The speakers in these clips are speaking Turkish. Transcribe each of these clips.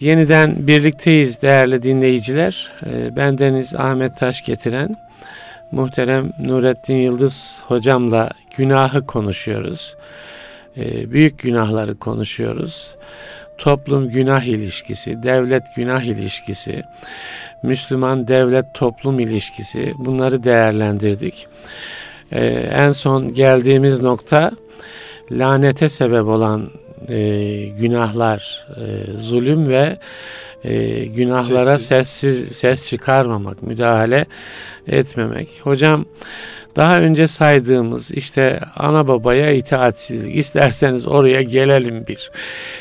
Yeniden birlikteyiz değerli dinleyiciler. Ee, ben Deniz Ahmet Taş getiren muhterem Nurettin Yıldız hocamla günahı konuşuyoruz. Ee, büyük günahları konuşuyoruz. Toplum günah ilişkisi, devlet günah ilişkisi, Müslüman devlet toplum ilişkisi bunları değerlendirdik. Ee, en son geldiğimiz nokta lanete sebep olan e, günahlar, e, zulüm ve e, günahlara sessiz. sessiz ses çıkarmamak, müdahale etmemek. Hocam daha önce saydığımız işte ana babaya itaatsizlik isterseniz oraya gelelim bir.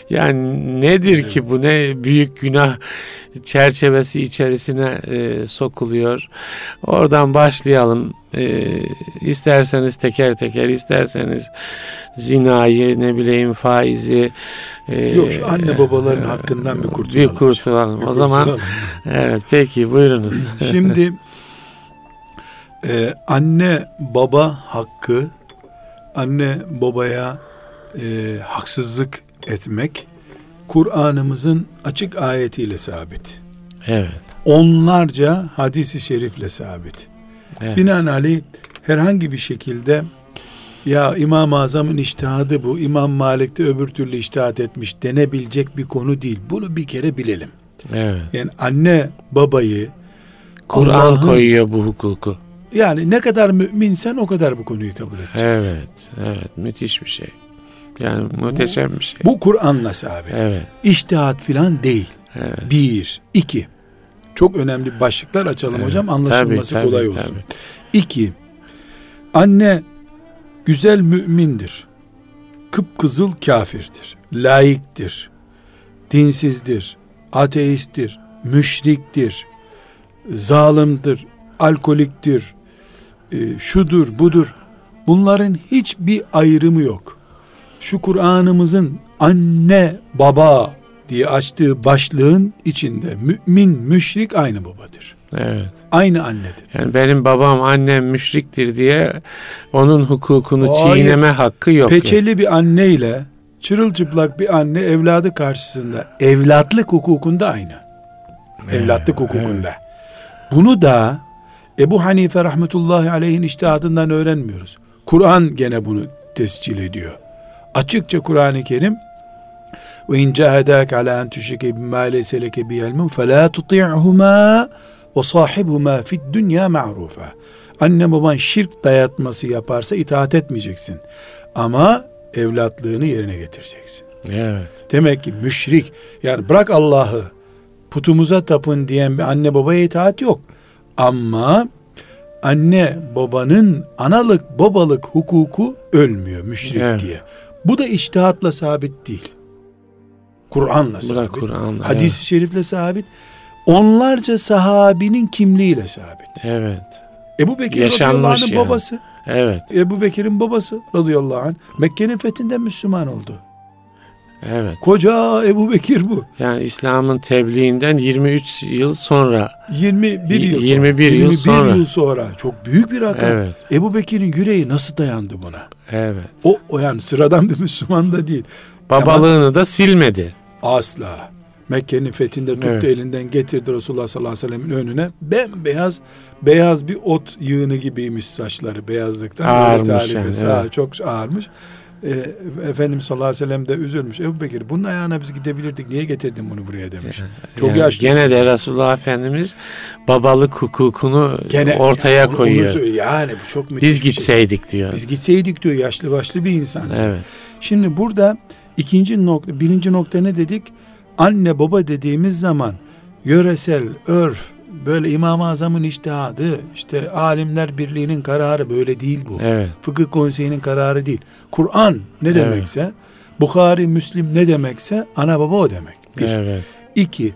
Yani nedir evet. ki bu ne büyük günah çerçevesi içerisine e, sokuluyor. Oradan başlayalım. E, isterseniz teker teker isterseniz zinayı ne bileyim faizi e, Yok şu anne babaların e, hakkından bir kurtulalım. Bir kurtulalım. Bir o kurtulalım. zaman evet peki buyurunuz. Şimdi e, anne baba hakkı anne babaya e, haksızlık etmek Kur'an'ımızın açık ayetiyle sabit. Evet. Onlarca hadisi şerifle sabit. Evet. Binaenaleyh herhangi bir şekilde ya İmam-ı Azam'ın iştihadı bu, İmam Malik de öbür türlü iştihat etmiş denebilecek bir konu değil. Bunu bir kere bilelim. Evet. Yani anne babayı Kur'an koyuyor bu hukuku. Yani ne kadar müminsen o kadar bu konuyu kabul edeceğiz. Evet, evet müthiş bir şey. Yani muhteşem bu, bir şey. Bu Kur'an'la sabit. Evet. İştihat filan değil. Evet. Bir. iki. Çok önemli başlıklar açalım evet. hocam anlaşılması tabii, tabii, kolay olsun. Tabii. İki. Anne güzel mümindir. Kıpkızıl kafirdir. Laiktir. Dinsizdir. Ateisttir. Müşriktir. Zalimdir. Alkoliktir. E, şudur budur. Bunların hiçbir ayrımı yok. Şu Kur'an'ımızın anne baba diye açtığı başlığın içinde mümin müşrik aynı babadır. Evet. Aynı annedir. Yani benim babam annem müşriktir diye onun hukukunu Hayır. çiğneme hakkı yok. Peçeli yani. bir anneyle çırılçıplak bir anne evladı karşısında evlatlık hukukunda aynı. Evet, evlatlık hukukunda. Evet. Bunu da Ebu Hanife rahmetullahi aleyhin iştihadından öğrenmiyoruz. Kur'an gene bunu tescil ediyor. Açıkça Kur'an-ı Kerim ve in cahadak ala en tüşrike bima leyse leke bi ilmun fe la tuti'huma ve sahibhuma fid dünya ma'rufa. Anne baban şirk dayatması yaparsa itaat etmeyeceksin. Ama evlatlığını yerine getireceksin. Evet. Demek ki müşrik yani bırak Allah'ı putumuza tapın diyen bir anne babaya itaat yok. Ama anne babanın analık babalık hukuku ölmüyor müşrik evet. diye. Bu da iştihatla sabit değil. Kur'an'la sabit. Kur'an'la. Hadis-i evet. şerifle sabit. Onlarca sahabinin kimliğiyle sabit. Evet. Ebu Bekir radıyallahu anh'ın yani. babası. Evet. Ebu Bekir'in babası radıyallahu anh Mekke'nin fethinde Müslüman oldu. Evet. Koca Ebu Bekir bu. Yani İslam'ın tebliğinden 23 yıl sonra. 21 yıl 21 yıl 21 sonra. yıl sonra. Çok büyük bir rakam. Evet. Ebu Bekir'in yüreği nasıl dayandı buna? Evet. O, o yani sıradan bir Müslüman da değil. Babalığını Ama, da silmedi. Asla. Mekke'nin fethinde tuttu evet. elinden getirdi Resulullah sallallahu aleyhi ve sellemin önüne. Bembeyaz beyaz bir ot yığını gibiymiş saçları beyazlıktan. Ağırmış yani. Evet. Çok ağırmış e, Efendimiz sallallahu aleyhi ve sellem de üzülmüş. Ebu Bekir bunun ayağına biz gidebilirdik. Niye getirdin bunu buraya demiş. Çok yani, yaşlı. Gene de Resulullah Efendimiz babalık hukukunu gene, ortaya onu, koyuyor. Onu yani bu çok müthiş Biz şey. gitseydik şey. diyor. Biz gitseydik diyor yaşlı başlı bir insan. Evet. Şimdi burada ikinci nokta, birinci nokta ne dedik? Anne baba dediğimiz zaman yöresel, örf, böyle İmam-ı Azam'ın iştihadı, işte alimler birliğinin kararı böyle değil bu. Evet. Fıkıh konseyinin kararı değil. Kur'an ne demekse, evet. Bukhari, Müslim ne demekse ana baba o demek. Bir. Evet. İki,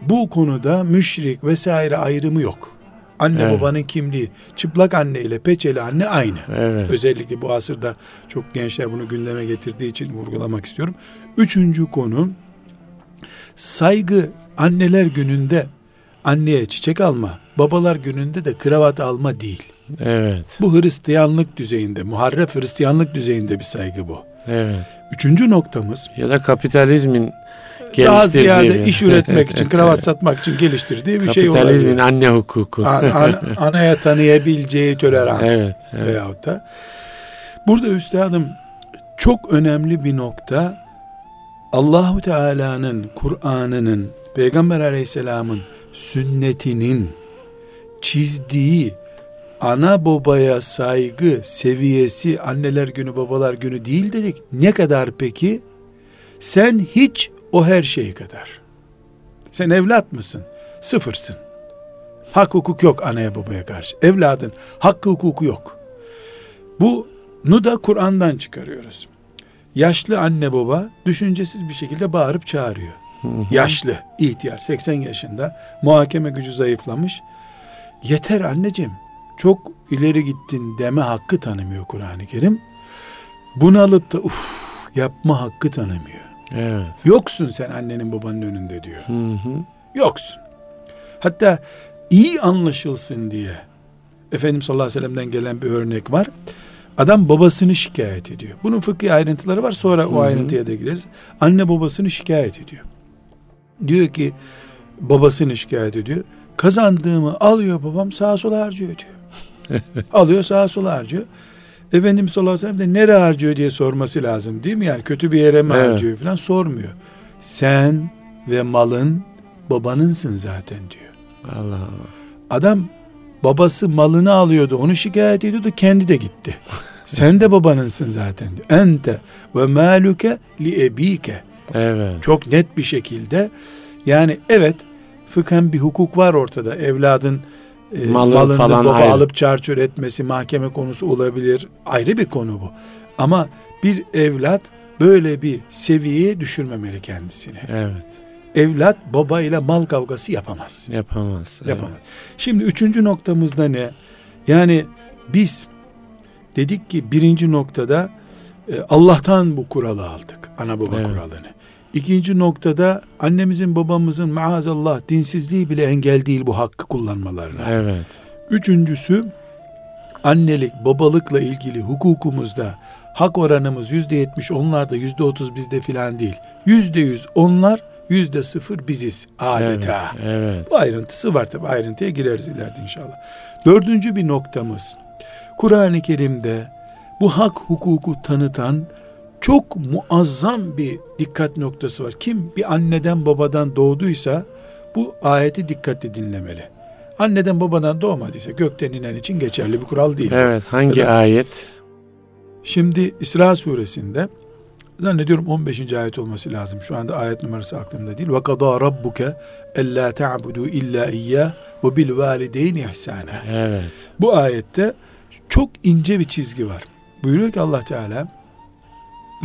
bu konuda müşrik vesaire ayrımı yok. Anne evet. babanın kimliği, çıplak anne ile peçeli anne aynı. Evet. Özellikle bu asırda çok gençler bunu gündeme getirdiği için vurgulamak istiyorum. Üçüncü konu, saygı anneler gününde anneye çiçek alma, babalar gününde de kravat alma değil. Evet. Bu Hristiyanlık düzeyinde, muharref Hristiyanlık düzeyinde bir saygı bu. Evet. Üçüncü noktamız. Ya da kapitalizmin daha ziyade iş üretmek için, kravat satmak için geliştirdiği bir şey olabilir. Kapitalizmin anne hukuku. An, an, anaya tanıyabileceği tolerans evet, evet. veyahut da. Burada üstadım çok önemli bir nokta Allahu Teala'nın Kur'an'ının Peygamber Aleyhisselam'ın sünnetinin çizdiği ana babaya saygı seviyesi anneler günü babalar günü değil dedik. Ne kadar peki? Sen hiç o her şey kadar. Sen evlat mısın? Sıfırsın. Hak hukuk yok anaya babaya karşı. Evladın hakkı hukuku yok. Bunu da Kur'an'dan çıkarıyoruz. Yaşlı anne baba düşüncesiz bir şekilde bağırıp çağırıyor. Yaşlı, ihtiyar, 80 yaşında, muhakeme gücü zayıflamış. Yeter anneciğim, çok ileri gittin deme hakkı tanımıyor Kur'an-ı Kerim. Bunu alıp da uf yapma hakkı tanımıyor. Evet. Yoksun sen annenin babanın önünde diyor. Hı hı. Yoksun. Hatta iyi anlaşılsın diye Efendimiz sallallahu aleyhi ve sellem'den gelen bir örnek var. Adam babasını şikayet ediyor. Bunun fıkhi ayrıntıları var. Sonra o ayrıntıya da gideriz. Anne babasını şikayet ediyor. Diyor ki babasını şikayet ediyor. Kazandığımı alıyor babam sağa sola harcıyor diyor. alıyor sağa sola harcıyor. Efendimiz sallallahu aleyhi ve sellem de nereye harcıyor diye sorması lazım değil mi? Yani kötü bir yere mi evet. harcıyor falan sormuyor. Sen ve malın babanınsın zaten diyor. Allah Allah. Adam babası malını alıyordu onu şikayet ediyordu kendi de gitti. Sen de babanınsın zaten diyor. Ente ve maluke li ebike. Evet. Çok net bir şekilde yani evet fıkhen bir hukuk var ortada. Evladın e, Malı malını falan baba ayrı. alıp çarçur etmesi mahkeme konusu olabilir. Ayrı bir konu bu. Ama bir evlat böyle bir seviyeye düşürmemeli kendisini. Evet. Evlat baba ile mal kavgası yapamaz. Yapamaz. Yapamaz. Evet. Şimdi üçüncü noktamızda ne? Yani biz dedik ki birinci noktada e, Allah'tan bu kuralı aldık. Ana baba evet. kuralını. İkinci noktada annemizin babamızın maazallah dinsizliği bile engel değil bu hakkı kullanmalarına. Evet. Üçüncüsü annelik babalıkla ilgili hukukumuzda hak oranımız yüzde yetmiş onlarda yüzde otuz bizde filan değil. Yüzde yüz onlar yüzde sıfır biziz adeta. Evet, evet. Bu ayrıntısı var tabi ayrıntıya gireriz ileride inşallah. Dördüncü bir noktamız Kur'an-ı Kerim'de bu hak hukuku tanıtan çok muazzam bir dikkat noktası var. Kim bir anneden babadan doğduysa bu ayeti dikkatle dinlemeli. Anneden babadan doğmadıysa gökten inen için geçerli bir kural değil. Evet hangi ayet? Şimdi İsra suresinde zannediyorum 15. ayet olması lazım. Şu anda ayet numarası aklımda değil. Ve kadâ rabbuke ellâ ta'budu illa iyyâh ve bil valideyni ihsâne. Evet. Bu ayette çok ince bir çizgi var. Buyuruyor ki Allah Teala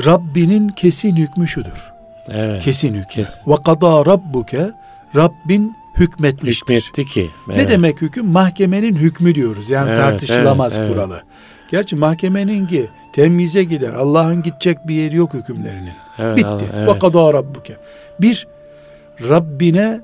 Rabbinin kesin hükmü şudur. Evet. Kesin hükmü. Ve kadâ rabbuke Rabbin hükmetmiştir. Hükmetti ki. Evet. Ne demek hüküm? Mahkemenin hükmü diyoruz. Yani evet, tartışılamaz evet, kuralı. Evet. Gerçi mahkemenin ki temyize gider. Allah'ın gidecek bir yeri yok hükümlerinin. Evet, Bitti. Evet. Ve kadâ rabbuke. Bir, Rabbine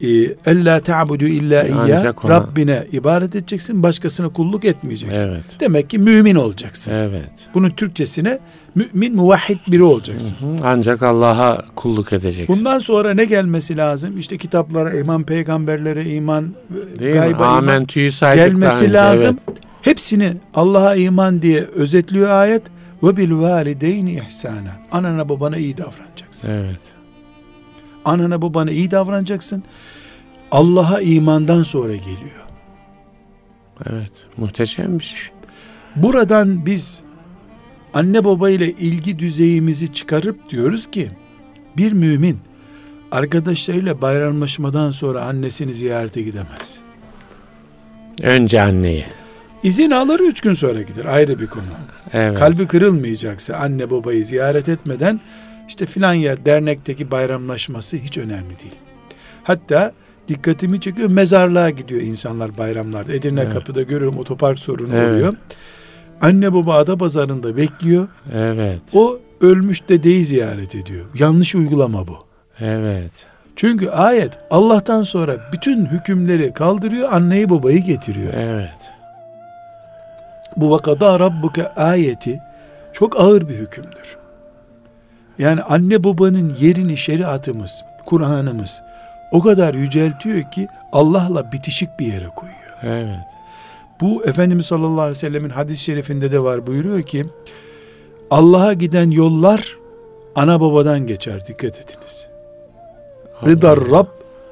e, ella ta'budu illa iyya Rabbine ibadet edeceksin başkasına kulluk etmeyeceksin. Evet. Demek ki mümin olacaksın. Evet. Bunun Türkçesine mümin muvahhid biri olacaksın. Hı hı. Ancak Allah'a kulluk edeceksin. Bundan sonra ne gelmesi lazım? İşte kitaplara iman, peygamberlere iman, Değil gayba iman gelmesi önce, lazım. Evet. Hepsini Allah'a iman diye özetliyor ayet. Ve bil valideyni ihsana. Anana babana iyi davranacaksın. Evet. Anana babana iyi davranacaksın. Allah'a imandan sonra geliyor. Evet, muhteşem bir şey. Buradan biz anne baba ile ilgi düzeyimizi çıkarıp diyoruz ki bir mümin arkadaşlarıyla bayramlaşmadan sonra annesini ziyarete gidemez. Önce anneye. İzin alır üç gün sonra gider ayrı bir konu. Evet. Kalbi kırılmayacaksa anne babayı ziyaret etmeden işte filan yer dernekteki bayramlaşması hiç önemli değil. Hatta dikkatimi çekiyor mezarlığa gidiyor insanlar bayramlarda. Edirne evet. kapıda görüyorum otopark sorunu evet. oluyor. Anne baba ada pazarında bekliyor. Evet. O ölmüş dedeyi ziyaret ediyor. Yanlış uygulama bu. Evet. Çünkü ayet Allah'tan sonra bütün hükümleri kaldırıyor, anneyi babayı getiriyor. Evet. Bu vakada rabbuke ayeti çok ağır bir hükümdür. Yani anne babanın yerini şeriatımız, Kur'an'ımız o kadar yüceltiyor ki Allah'la bitişik bir yere koyuyor. Evet. Bu Efendimiz sallallahu aleyhi ve sellemin hadis-i şerifinde de var buyuruyor ki Allah'a giden yollar ana babadan geçer dikkat ediniz. Rıdar Rab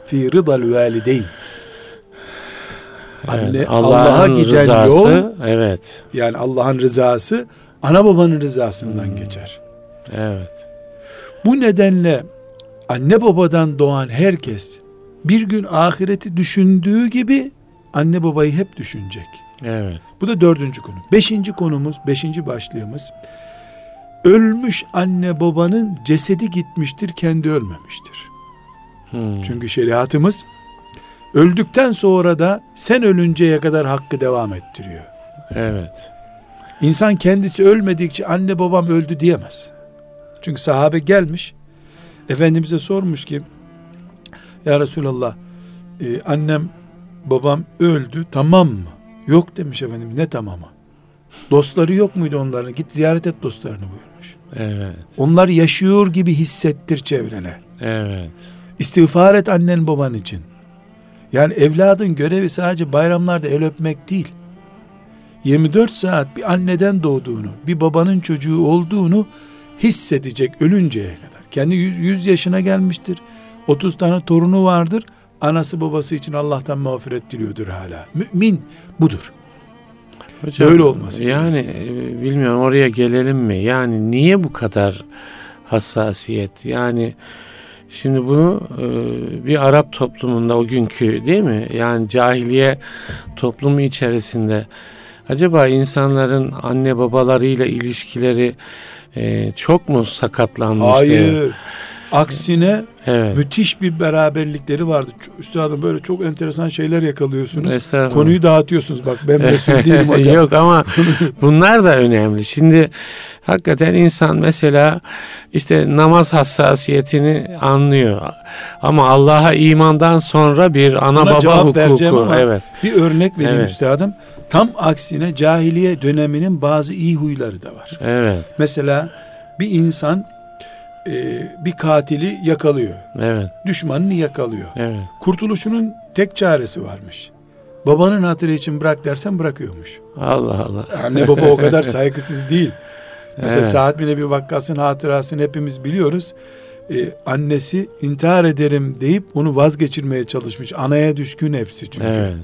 fi rıdal valideyn. Anne Evet, Allah'a Allah'ın giden rızası, yol evet. yani Allah'ın rızası ana babanın rızasından geçer. Evet. Bu nedenle anne babadan doğan herkes bir gün ahireti düşündüğü gibi anne babayı hep düşünecek. Evet. Bu da dördüncü konu. Beşinci konumuz, beşinci başlığımız ölmüş anne babanın cesedi gitmiştir, kendi ölmemiştir. Hmm. Çünkü şeriatımız öldükten sonra da sen ölünceye kadar hakkı devam ettiriyor. Evet. İnsan kendisi ölmedikçe anne babam öldü diyemez. Çünkü sahabe gelmiş, Efendimiz'e sormuş ki, Ya Resulallah, e, annem babam öldü tamam mı? Yok demiş Efendimiz, ne tamamı? Dostları yok muydu onların? Git ziyaret et dostlarını buyurmuş. Evet. Onlar yaşıyor gibi hissettir çevrene. Evet. İstiğfar et annen baban için. Yani evladın görevi sadece bayramlarda el öpmek değil. 24 saat bir anneden doğduğunu, bir babanın çocuğu olduğunu hissedecek ölünceye kadar. Kendi 100 yaşına gelmiştir. 30 tane torunu vardır. Anası babası için Allah'tan mağfiret diliyordur hala. Mümin budur. Hocam, Böyle olması Yani e, bilmiyorum oraya gelelim mi? Yani niye bu kadar hassasiyet? Yani şimdi bunu e, bir Arap toplumunda o günkü değil mi? Yani cahiliye toplumu içerisinde acaba insanların anne babalarıyla ilişkileri e, çok mu sakatlanmıştı? Hayır. Aksine Evet. müthiş bir beraberlikleri vardı. Üstadım böyle çok enteresan şeyler yakalıyorsunuz. Konuyu dağıtıyorsunuz. Bak ben mesul değilim hocam. Yok ama bunlar da önemli. Şimdi hakikaten insan mesela işte namaz hassasiyetini anlıyor. Ama Allah'a imandan sonra bir ana Buna baba hukuku. ama Evet. bir örnek vereyim Evet. üstadım. Tam aksine cahiliye döneminin bazı iyi huyları da var. Evet. Mesela bir insan e, bir katili yakalıyor. Evet. Düşmanını yakalıyor. Evet. Kurtuluşunun tek çaresi varmış. Babanın hatırı için bırak dersen bırakıyormuş. Allah Allah. Anne baba o kadar saygısız değil. Mesela Evet. Sa'd bin Ebi Vakkas'ın hatırasını hepimiz biliyoruz. Ee, annesi intihar ederim deyip onu vazgeçirmeye çalışmış. Anaya düşkün hepsi çünkü. Evet.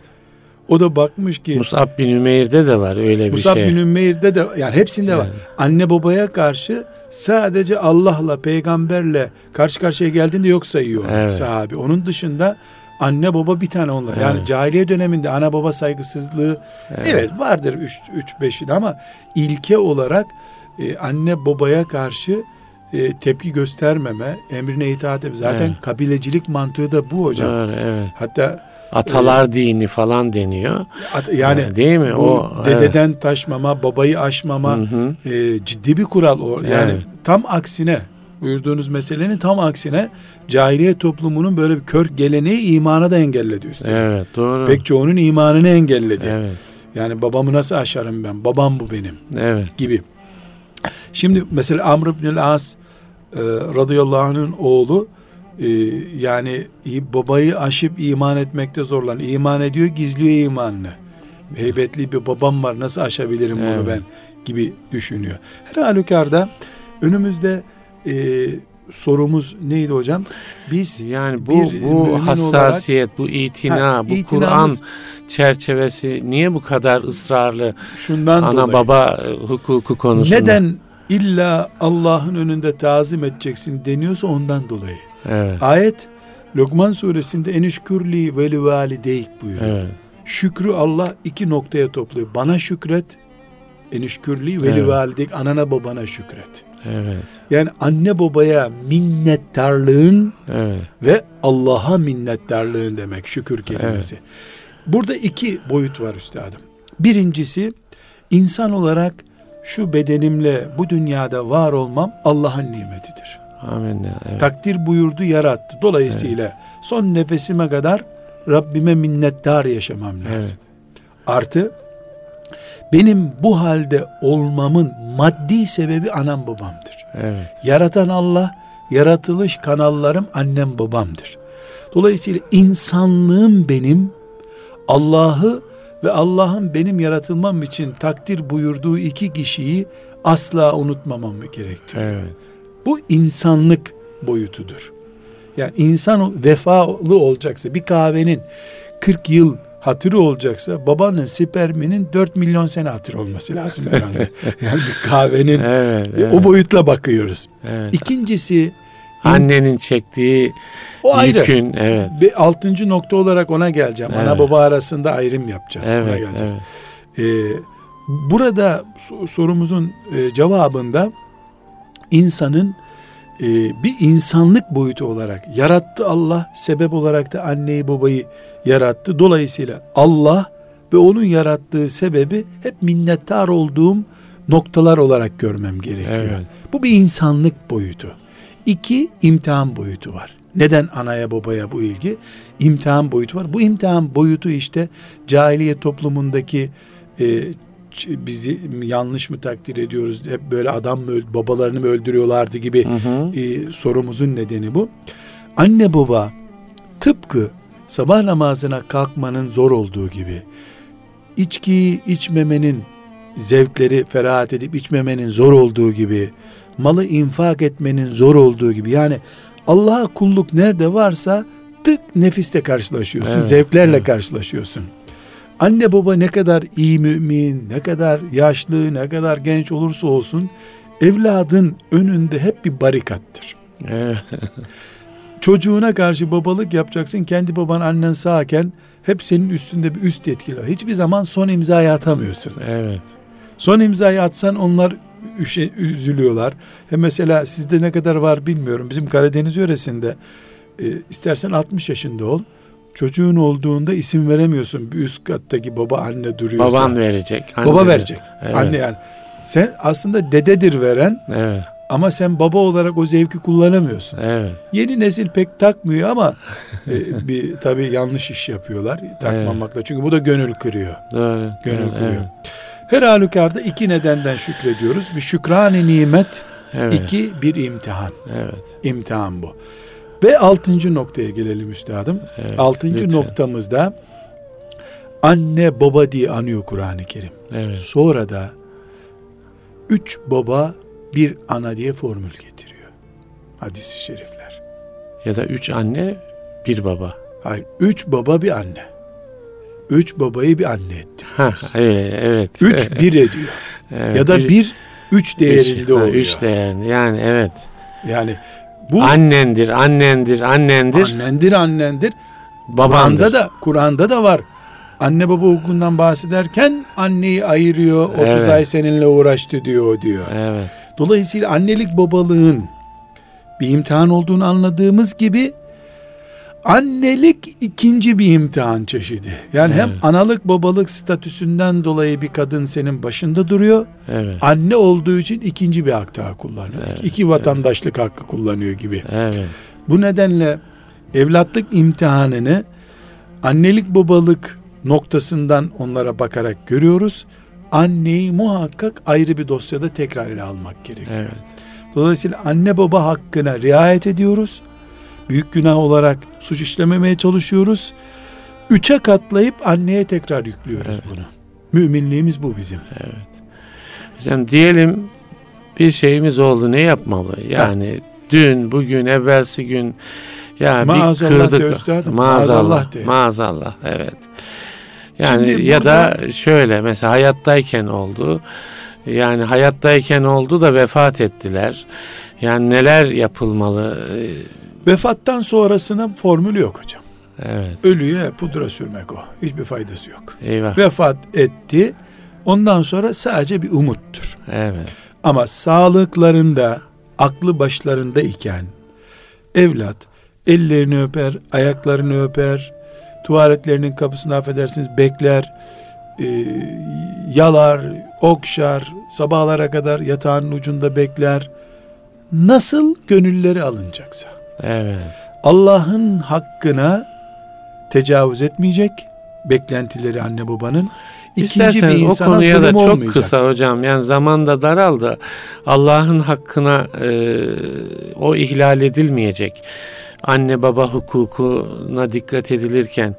O da bakmış ki Musab bin Ümeyr'de de var öyle bir Musab şey. bin Ümeyr'de de yani hepsinde var. Evet. Anne babaya karşı sadece Allah'la peygamberle karşı karşıya geldiğinde yok sayıyor Evet. sahabi. Onun dışında anne baba bir tane onlar. Yani Evet. cahiliye döneminde ana baba saygısızlığı evet, Evet. vardır 3 3 5'i ama ilke olarak e, anne babaya karşı e, tepki göstermeme, emrine itaat etme. Zaten Evet. kabilecilik mantığı da bu hocam. Doğru, evet. Hatta Atalar dini falan deniyor. yani değil mi? o dededen taşmama, babayı aşmama Evet. Hı hı. e, ciddi bir kural o. Yani Evet. tam aksine buyurduğunuz meselenin tam aksine cahiliye toplumunun böyle bir kör geleneği imana da engelledi üstelik. Evet, doğru. Pek çoğunun imanını engelledi. Evet. Yani babamı nasıl aşarım ben? Babam bu benim Evet. gibi. Şimdi mesela Amr ibn As e, radıyallahu anh'ın oğlu e, yani babayı aşıp iman etmekte zorlan. İman ediyor, gizliyor imanını. Heybetli bir babam var, nasıl aşabilirim bunu Evet. ben gibi düşünüyor. Her halükarda önümüzde e, sorumuz neydi hocam? Biz Yani bu bir mümin bu hassasiyet, bu itina, Ha, bu Kur'an çerçevesi niye bu kadar ısrarlı şundan ana dolayı baba e, hukuku konusunda? neden illa Allah'ın önünde tazim edeceksin deniyorsa ondan dolayı. Evet. Ayet Lokman suresinde enişkürli ve li valideyk buyuruyor. Evet. Şükrü Allah iki noktaya topluyor. Bana şükret, enişkürli ve li Evet. valideyk anana babana şükret. Evet. Yani anne babaya minnettarlığın Evet. ve Allah'a minnettarlığın demek şükür kelimesi. Burada iki boyut var üstadım. Birincisi insan olarak şu bedenimle bu dünyada var olmam Allah'ın nimetidir. Amin. Evet. Takdir buyurdu yarattı. Dolayısıyla son nefesime kadar Rabbime minnettar yaşamam lazım. Evet. Artı benim bu halde olmamın maddi sebebi anam babamdır. Evet. Yaratan Allah, yaratılış kanallarım annem babamdır. Dolayısıyla insanlığım benim Allah'ı ve Allah'ın benim yaratılmam için takdir buyurduğu iki kişiyi asla unutmamam gerektiriyor. Evet. Bu insanlık boyutudur. Yani insan vefalı olacaksa bir kahvenin 40 yıl hatırı olacaksa babanın sperminin 4 milyon sene hatırı olması lazım herhalde. yani bir kahvenin Evet, evet. o boyutla bakıyoruz. Evet. İkincisi Annenin çektiği o ayrı. yükün evet. Bir altıncı nokta olarak ona geleceğim. Ana Evet. baba arasında ayrım yapacağız. Evet, geleceğiz. evet. Ee, burada so- sorumuzun e, cevabında insanın e, bir insanlık boyutu olarak yarattı Allah, sebep olarak da anneyi babayı yarattı. Dolayısıyla Allah ve onun yarattığı sebebi hep minnettar olduğum noktalar olarak görmem gerekiyor. Evet. Bu bir insanlık boyutu. İki, imtihan boyutu var. Neden anaya babaya bu ilgi? İmtihan boyutu var. Bu imtihan boyutu işte cahiliye toplumundaki e, bizi yanlış mı takdir ediyoruz? Hep böyle adam mı babalarını mı öldürüyorlardı gibi Hı hı. e, sorumuzun nedeni bu. Anne baba tıpkı sabah namazına kalkmanın zor olduğu gibi içkiyi içmemenin zevkleri ferahat edip içmemenin zor olduğu gibi malı infak etmenin zor olduğu gibi yani Allah'a kulluk nerede varsa tık nefiste karşılaşıyorsun. Evet, zevklerle evet. karşılaşıyorsun. Anne baba ne kadar iyi mümin, ne kadar yaşlı, ne kadar genç olursa olsun evladın önünde hep bir barikattır. Çocuğuna karşı babalık yapacaksın. Kendi baban annen sağken hep senin üstünde bir üst yetkili var. Hiçbir zaman son imzayı atamıyorsun. Evet. Son imzayı atsan onlar üşe, üzülüyorlar. He mesela sizde ne kadar var bilmiyorum. Bizim Karadeniz yöresinde e, istersen 60 yaşında ol. Çocuğun olduğunda isim veremiyorsun. Bir üst kattaki baba anne duruyorsa. Baban verecek. anne Baba ver- verecek. Evet. Anne yani. Sen aslında dededir veren Evet. ama sen baba olarak o zevki kullanamıyorsun. Evet. Yeni nesil pek takmıyor ama e, bir tabii yanlış iş yapıyorlar takmamakla. Çünkü bu da gönül kırıyor. Doğru. Gönül Evet, kırıyor. Her halükarda iki nedenden şükrediyoruz. Bir şükrani nimet, Evet. iki bir imtihan. Evet. İmtihan bu. Ve altıncı noktaya gelelim üstadım. Evet. Altıncı Lütfen. noktamızda anne baba diye anıyor Kur'an-ı Kerim. Evet. Sonra da üç baba bir ana diye formül getiriyor. Hadis-i şerifler. Ya da üç anne, bir baba. Hayır, üç baba bir anne. Üç babayı bir anne etti. Ha, öyle, evet. Üç bir ediyor. Evet, ya da bir, üç değerinde üç, oluyor. Üç değerinde. Yani evet. Yani bu Annendir, annendir, annendir. annendir annendir. babandır. Kur'an'da da Kur'an'da da var. Anne baba hukukundan bahsederken anneyi ayırıyor. 30 Evet. ay seninle uğraştı diyor diyor. Evet. Dolayısıyla annelik babalığın bir imtihan olduğunu anladığımız gibi annelik ikinci bir imtihan çeşidi. Yani hem Evet. analık babalık statüsünden dolayı bir kadın senin başında duruyor. Evet. Anne olduğu için ikinci bir hak daha kullanıyor. Evet, İki vatandaşlık hakkı kullanıyor gibi. Evet. Bu nedenle evlatlık imtihanını annelik babalık noktasından onlara bakarak görüyoruz. Anneyi muhakkak ayrı bir dosyada tekrar ele almak gerekiyor. Evet. Dolayısıyla anne baba hakkına riayet ediyoruz. Büyük günah olarak suç işlememeye çalışıyoruz. Üçe katlayıp anneye tekrar yüklüyoruz Evet. bunu. Müminliğimiz bu bizim. Hocam diyelim bir şeyimiz oldu ne yapmalı? Yani dün, bugün, evvelsi gün ya Maazallah bir de kırdık. üstadım, Maazallah. maazallah de. Maazallah. Evet. Yani Şimdi ya da burada- şöyle mesela hayattayken oldu. Yani hayattayken oldu da vefat ettiler. Yani neler yapılmalı? Vefattan sonrasına formülü yok hocam. Evet. Ölüye pudra sürmek o. Hiçbir faydası yok. Eyvah. Vefat etti. Ondan sonra sadece bir umuttur. Evet. Ama sağlıklarında, aklı başlarında iken evlat ellerini öper, ayaklarını öper, tuvaletlerinin kapısını affedersiniz bekler, e, yalar, okşar, sabahlara kadar yatağın ucunda bekler. Nasıl gönülleri alınacaksa. Evet. Allah'ın hakkına tecavüz etmeyecek beklentileri anne babanın ikinci bir insana o konuya da çok olmayacak. kısa hocam. Yani zaman da daraldı. Allah'ın hakkına e, o ihlal edilmeyecek. Anne baba hukukuna dikkat edilirken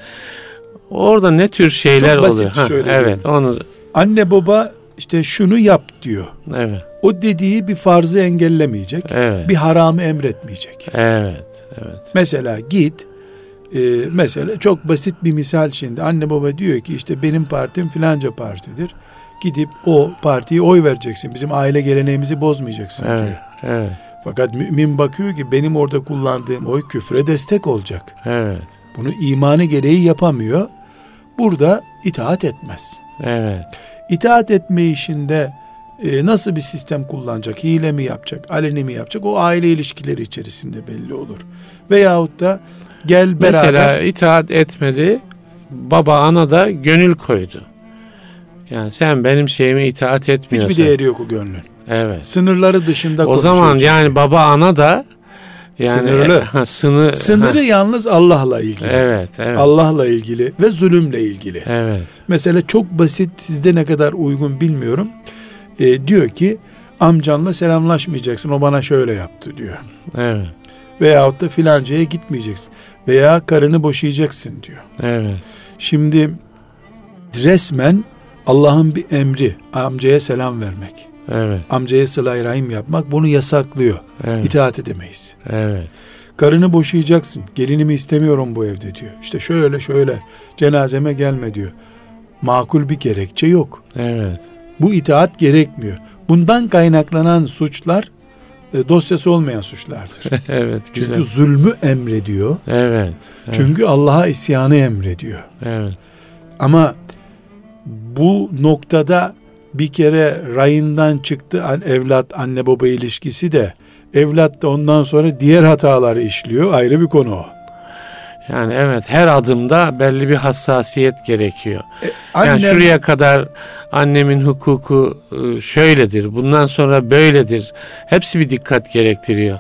orada ne tür şeyler çok basit oluyor? Ha, evet, onu Anne baba işte şunu yap diyor. Evet. O dediği bir farzı engellemeyecek. Evet. Bir haramı emretmeyecek. Evet. Evet. Mesela git e, mesela çok basit bir misal şimdi anne baba diyor ki işte benim partim filanca partidir. Gidip o partiye oy vereceksin. Bizim aile geleneğimizi bozmayacaksın Evet. diyor. Evet. Fakat mümin bakıyor ki benim orada kullandığım oy küfre destek olacak. Evet. Bunu imanı gereği yapamıyor. Burada itaat etmez. Evet. İtaat etme işinde e, nasıl bir sistem kullanacak? Hile mi yapacak? Aleni mi yapacak? O aile ilişkileri içerisinde belli olur. Veyahut da gel beraber Mesela itaat etmedi. Baba ana da gönül koydu. Yani sen benim şeyime itaat etmiyorsun. hiçbir değeri yok o gönlün. Evet. Sınırları dışında O zaman yani baba ana da yani Sınırlı. Ha, sınır, sınırı ha, yalnız Allah'la ilgili. evet, evet. Allah'la ilgili ve zulümle ilgili. Evet. Mesela çok basit sizde ne kadar uygun bilmiyorum. E, diyor ki amcanla selamlaşmayacaksın o bana şöyle yaptı diyor. Evet. Veyahut da filancaya gitmeyeceksin. Veya karını boşayacaksın diyor. Evet. Şimdi resmen Allah'ın bir emri amcaya selam vermek. Evet. Amcaya sıla rahim yapmak bunu yasaklıyor. Evet. İtaat edemeyiz. Evet. Karını boşayacaksın. Gelinimi istemiyorum bu evde diyor. İşte şöyle şöyle cenazeme gelme diyor. Makul bir gerekçe yok. Evet. Bu itaat gerekmiyor. Bundan kaynaklanan suçlar e, dosyası olmayan suçlardır. evet. Çünkü Güzel. zulmü emrediyor. Evet. evet. Çünkü Allah'a isyanı emrediyor. Evet. Ama bu noktada bir kere rayından çıktı evlat anne baba ilişkisi de evlat da ondan sonra diğer hataları işliyor ayrı bir konu o. Yani evet her adımda belli bir hassasiyet gerekiyor. Annem, Yani şuraya kadar annemin hukuku e, şöyledir. Bundan sonra böyledir. Hepsi bir dikkat gerektiriyor.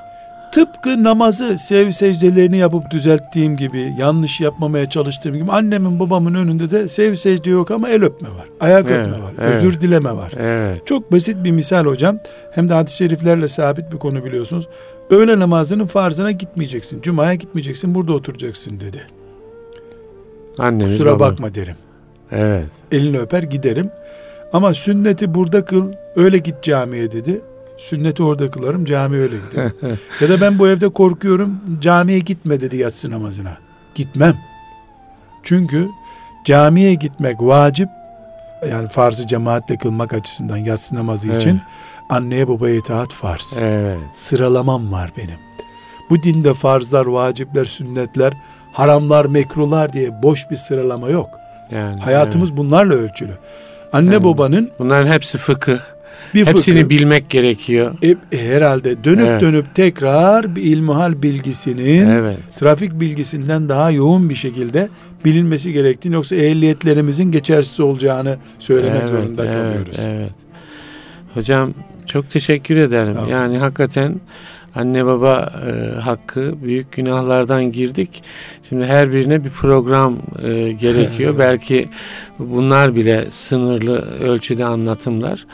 Tıpkı namazı sev secdelerini yapıp düzelttiğim gibi yanlış yapmamaya çalıştığım gibi annemin babamın önünde de sev secde yok ama el öpme var. Ayak Evet, öpme var. evet. Özür dileme var. Evet. Çok basit bir misal hocam. Hem de hadis-i şeriflerle sabit bir konu biliyorsunuz. Öğle namazının farzına gitmeyeceksin. Cuma'ya gitmeyeceksin. Burada oturacaksın dedi. Annemiz Kusura babam. bakma derim. Evet. Elini öper giderim. Ama sünneti burada kıl. Öyle git camiye dedi. Sünneti orada kılarım. Camiye öyle giderim. ya da ben bu evde korkuyorum. Camiye gitme dedi yatsı namazına. Gitmem. Çünkü camiye gitmek vacip. Yani farzı cemaatle kılmak açısından yatsı namazı Evet. için anneye babaya itaat farz. Evet. Sıralamam var benim. Bu dinde farzlar, vacipler, sünnetler, haramlar, mekruhlar diye boş bir sıralama yok. Yani Hayatımız bunlarla ölçülü. Anne Evet. babanın Bunların hepsi fıkıh. Bir Hepsini fıkı, bilmek gerekiyor. e, e, herhalde dönüp Evet. dönüp tekrar bir ilmihal bilgisinin Evet. trafik bilgisinden daha yoğun bir şekilde bilinmesi gerektiğini yoksa ehliyetlerimizin geçersiz olacağını söylemek evet, zorunda evet, kalıyoruz. Evet. Hocam çok teşekkür ederim. Yani hakikaten anne baba e, hakkı büyük günahlardan girdik. Şimdi her birine bir program e, gerekiyor. Belki bunlar bile sınırlı ölçüde anlatımlar.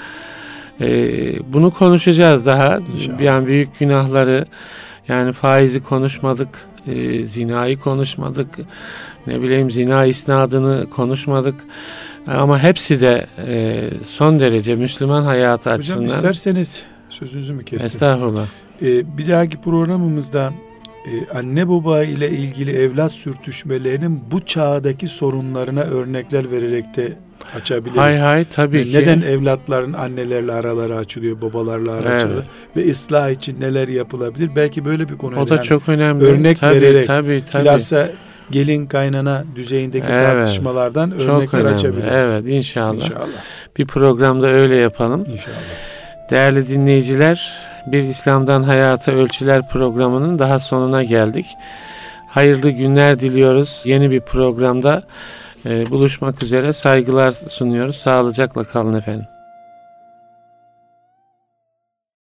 E, bunu konuşacağız daha. İnşallah. Yani büyük günahları yani faizi konuşmadık, e, zinayı konuşmadık, ne bileyim zina isnadını konuşmadık. Ama hepsi de e, son derece Müslüman hayatı Hocam açısından. isterseniz sözünüzü mü kestim? Estağfurullah. Ee, bir dahaki programımızda e, anne baba ile ilgili evlat sürtüşmelerinin bu çağdaki sorunlarına örnekler vererek de açabiliriz. Hay hay tabii Ve ki. Neden evlatların annelerle araları açılıyor, babalarla ara Evet. açılıyor ve ıslah için neler yapılabilir? Belki böyle bir konu. O da çok önemli. örnek tabii, vererek tabii, tabii. bilhassa gelin kaynana düzeyindeki Evet. tartışmalardan çok örnekler önemli. açabiliriz. Evet inşallah. İnşallah. Bir programda öyle yapalım. İnşallah. Değerli dinleyiciler, bir İslam'dan Hayata Ölçüler programının daha sonuna geldik. Hayırlı günler diliyoruz. Yeni bir programda buluşmak üzere saygılar sunuyoruz. Sağlıcakla kalın efendim.